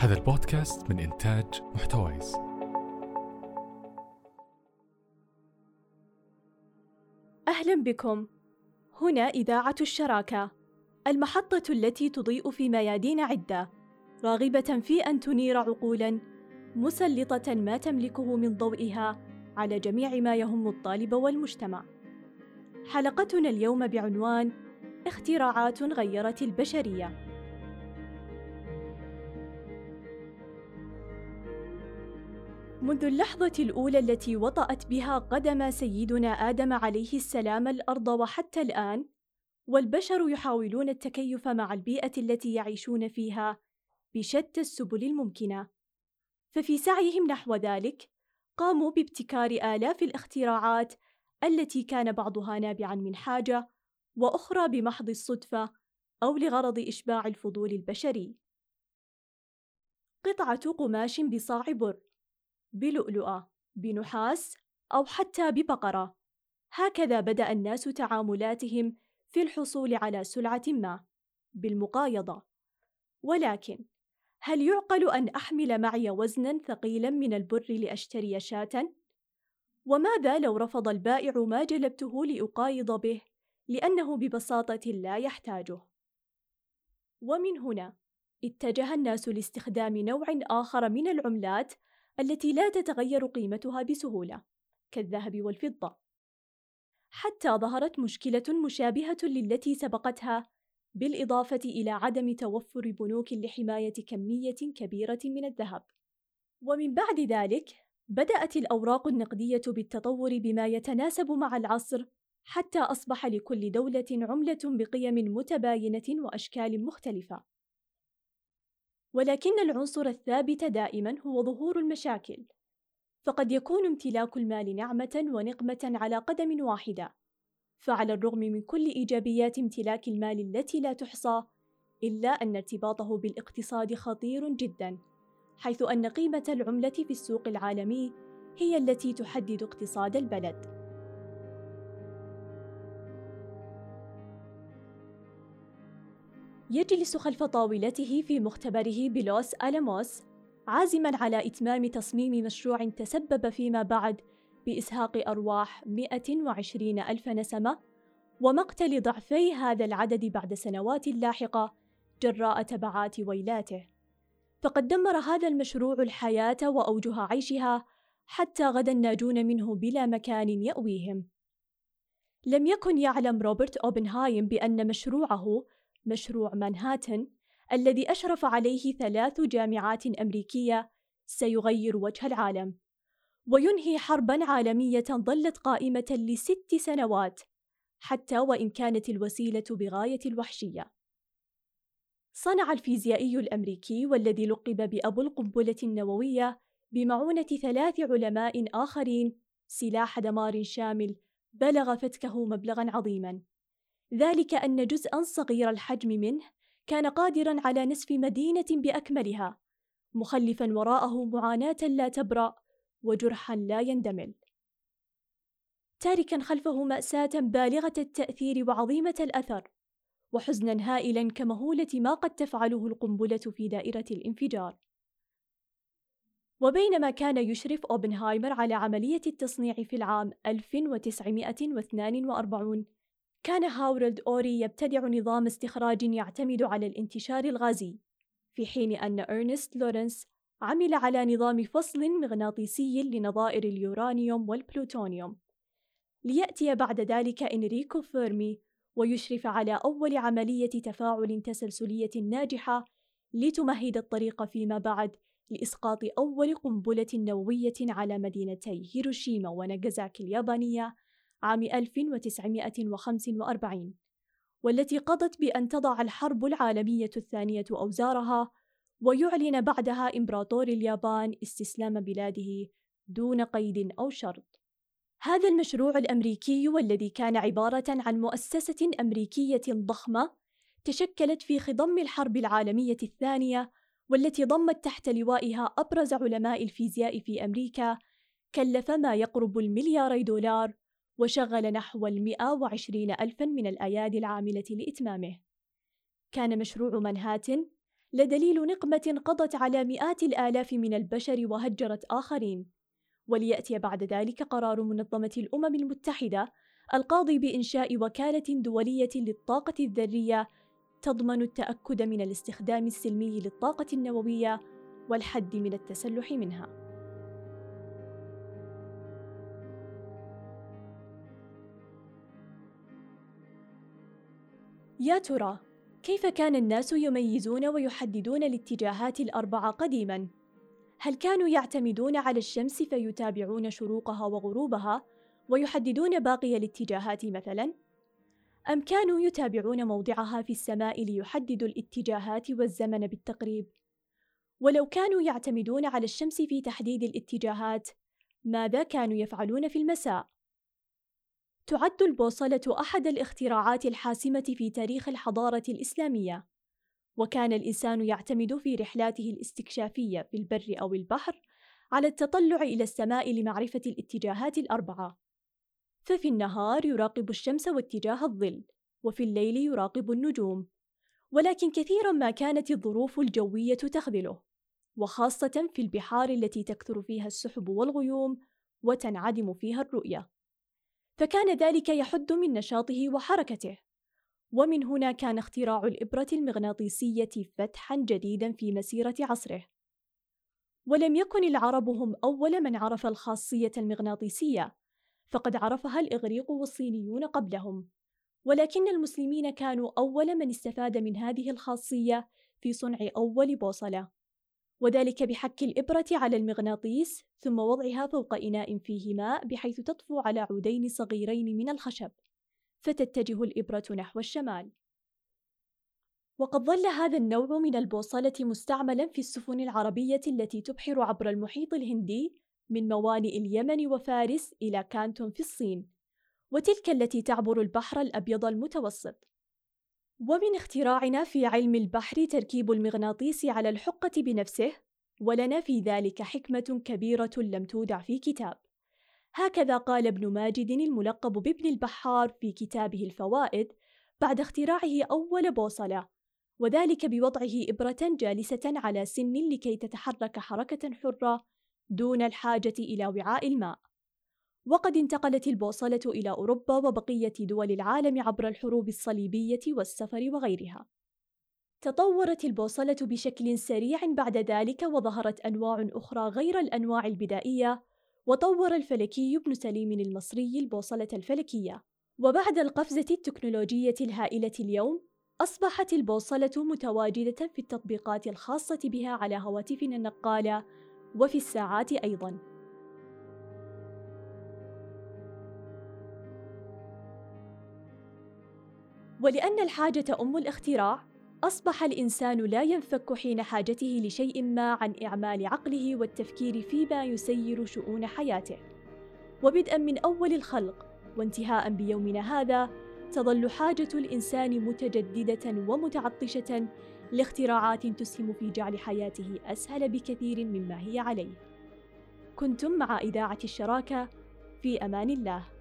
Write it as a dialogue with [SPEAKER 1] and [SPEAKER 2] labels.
[SPEAKER 1] هذا البودكاست من إنتاج محتويس.
[SPEAKER 2] أهلا بكم. هنا إذاعة الشراكة المحطة التي تضيء في ميادين عدة راغبة في أن تنير عقولا مسلطة ما تملكه من ضوئها على جميع ما يهم الطالب والمجتمع. حلقتنا اليوم بعنوان اختراعات غيرت البشرية. منذ اللحظة الأولى التي وطأت بها قدم سيدنا آدم عليه السلام الأرض وحتى الآن، والبشر يحاولون التكيف مع البيئة التي يعيشون فيها بشتى السبل الممكنة. ففي سعيهم نحو ذلك، قاموا بابتكار آلاف الاختراعات التي كان بعضها نابعًا من حاجة، وأخرى بمحض الصدفة أو لغرض إشباع الفضول البشري. قطعة قماش بصاع بر بلؤلؤة بنحاس أو حتى ببقرة هكذا بدأ الناس تعاملاتهم في الحصول على سلعة ما بالمقايضة ولكن هل يعقل أن أحمل معي وزنا ثقيلا من البر لأشتري شاة؟ وماذا لو رفض البائع ما جلبته لأقايض به لأنه ببساطة لا يحتاجه؟ ومن هنا اتجه الناس لاستخدام نوع آخر من العملات التي لا تتغير قيمتها بسهولة كالذهب والفضة. حتى ظهرت مشكلة مشابهة للتي سبقتها بالإضافة إلى عدم توفر بنوك لحماية كمية كبيرة من الذهب. ومن بعد ذلك بدأت الأوراق النقدية بالتطور بما يتناسب مع العصر حتى أصبح لكل دولة عملة بقيم متباينة وأشكال مختلفة. ولكن العنصر الثابت دائما هو ظهور المشاكل. فقد يكون امتلاك المال نعمة ونقمة على قدم واحدة. فعلى الرغم من كل إيجابيات امتلاك المال التي لا تحصى إلا أن ارتباطه بالاقتصاد خطير جدا حيث أن قيمة العملة في السوق العالمي هي التي تحدد اقتصاد البلد. يجلس خلف طاولته في مختبره بلوس ألاموس عازما على إتمام تصميم مشروع تسبب فيما بعد بإسهاق أرواح 120 ألف نسمة ومقتل ضعفي هذا العدد بعد سنوات لاحقة جراء تبعات ويلاته. فقد دمر هذا المشروع الحياة وأوجه عيشها حتى غدا الناجون منه بلا مكان يأويهم. لم يكن يعلم روبرت أوبنهايم بأن مشروعه مشروع مانهاتن الذي أشرف عليه ثلاث جامعات أمريكية سيغير وجه العالم وينهي حربا عالمية ظلت قائمة لست سنوات حتى وإن كانت الوسيلة بغاية الوحشية. صنع الفيزيائي الأمريكي والذي لقب بأبو القنبلة النووية بمعونة ثلاث علماء آخرين سلاح دمار شامل بلغ فتكه مبلغا عظيما. ذلك أن جزءًا صغير الحجم منه كان قادرًا على نسف مدينة بأكملها، مخلفًا وراءه معاناة لا تبرأ وجرحًا لا يندمل. تاركًا خلفه مأساة بالغة التأثير وعظيمة الأثر، وحزنًا هائلًا كمهولة ما قد تفعله القنبلة في دائرة الانفجار. وبينما كان يشرف أوبنهايمر على عملية التصنيع في العام 1942 كان هاورلد أوري يبتدع نظام استخراج يعتمد على الانتشار الغازي في حين أن إرنست لورنس عمل على نظام فصل مغناطيسي لنظائر اليورانيوم والبلوتونيوم. ليأتي بعد ذلك إنريكو فيرمي ويشرف على أول عملية تفاعل تسلسلية ناجحة لتمهد الطريق فيما بعد لإسقاط أول قنبلة نووية على مدينتي هيروشيما وناغازاكي اليابانية عام 1945 والتي قضت بأن تضع الحرب العالمية الثانية أوزارها ويعلن بعدها إمبراطور اليابان استسلام بلاده دون قيد أو شرط. هذا المشروع الأمريكي والذي كان عبارة عن مؤسسة أمريكية ضخمة تشكلت في خضم الحرب العالمية الثانية والتي ضمت تحت لوائها أبرز علماء الفيزياء في أمريكا كلف ما يقرب الملياري دولار وشغل نحو المئة وعشرين ألفا من الأيادي العاملة لإتمامه كان مشروع منهاتن لدليل نقمة قضت على مئات الآلاف من البشر وهجرت آخرين وليأتي بعد ذلك قرار منظمة الأمم المتحدة القاضي بإنشاء وكالة دولية للطاقة الذرية تضمن التأكد من الاستخدام السلمي للطاقة النووية والحد من التسلح منها. يا ترى كيف كان الناس يميزون ويحددون الاتجاهات الأربعة قديما؟ هل كانوا يعتمدون على الشمس فيتابعون شروقها وغروبها ويحددون باقي الاتجاهات مثلا؟ أم كانوا يتابعون موضعها في السماء ليحددوا الاتجاهات والزمن بالتقريب؟ ولو كانوا يعتمدون على الشمس في تحديد الاتجاهات ماذا كانوا يفعلون في المساء؟ تعد البوصلة أحد الاختراعات الحاسمة في تاريخ الحضارة الإسلامية. وكان الإنسان يعتمد في رحلاته الاستكشافية في البر أو البحر على التطلع إلى السماء لمعرفة الاتجاهات الأربعة. ففي النهار يراقب الشمس واتجاه الظل وفي الليل يراقب النجوم. ولكن كثيرا ما كانت الظروف الجوية تخذله وخاصة في البحار التي تكثر فيها السحب والغيوم وتنعدم فيها الرؤية. فكان ذلك يحد من نشاطه وحركته ومن هنا كان اختراع الإبرة المغناطيسية فتحًا جديدًا في مسيرة عصره. ولم يكن العرب هم أول من عرف الخاصية المغناطيسية، فقد عرفها الإغريق والصينيون قبلهم، ولكن المسلمين كانوا أول من استفاد من هذه الخاصية في صنع أول بوصلة. وذلك بحك الإبرة على المغناطيس ثم وضعها فوق إناء فيه ماء بحيث تطفو على عودين صغيرين من الخشب فتتجه الإبرة نحو الشمال. وقد ظل هذا النوع من البوصلة مستعملا في السفن العربية التي تبحر عبر المحيط الهندي من موانئ اليمن وفارس إلى كانتون في الصين وتلك التي تعبر البحر الأبيض المتوسط. ومن اختراعنا في علم البحر تركيب المغناطيس على الحقة بنفسه ولنا في ذلك حكمة كبيرة لم تودع في كتاب. هكذا قال ابن ماجد الملقب بابن البحار في كتابه الفوائد بعد اختراعه أول بوصلة وذلك بوضعه إبرة جالسة على سن لكي تتحرك حركة حرة دون الحاجة إلى وعاء الماء. وقد انتقلت البوصلة إلى أوروبا وبقية دول العالم عبر الحروب الصليبية والسفر وغيرها. تطورت البوصلة بشكل سريع بعد ذلك وظهرت أنواع أخرى غير الأنواع البدائية وطور الفلكي ابن سليم المصري البوصلة الفلكية. وبعد القفزة التكنولوجية الهائلة اليوم أصبحت البوصلة متواجدة في التطبيقات الخاصة بها على هواتفنا النقالة وفي الساعات أيضاً. ولأن الحاجة أم الاختراع أصبح الإنسان لا ينفك حين حاجته لشيء ما عن إعمال عقله والتفكير فيما يسير شؤون حياته. وبدءا من أول الخلق وانتهاء بيومنا هذا تظل حاجة الإنسان متجددة ومتعطشة لاختراعات تسهم في جعل حياته أسهل بكثير مما هي عليه. كنتم مع إذاعة الشراكة في أمان الله.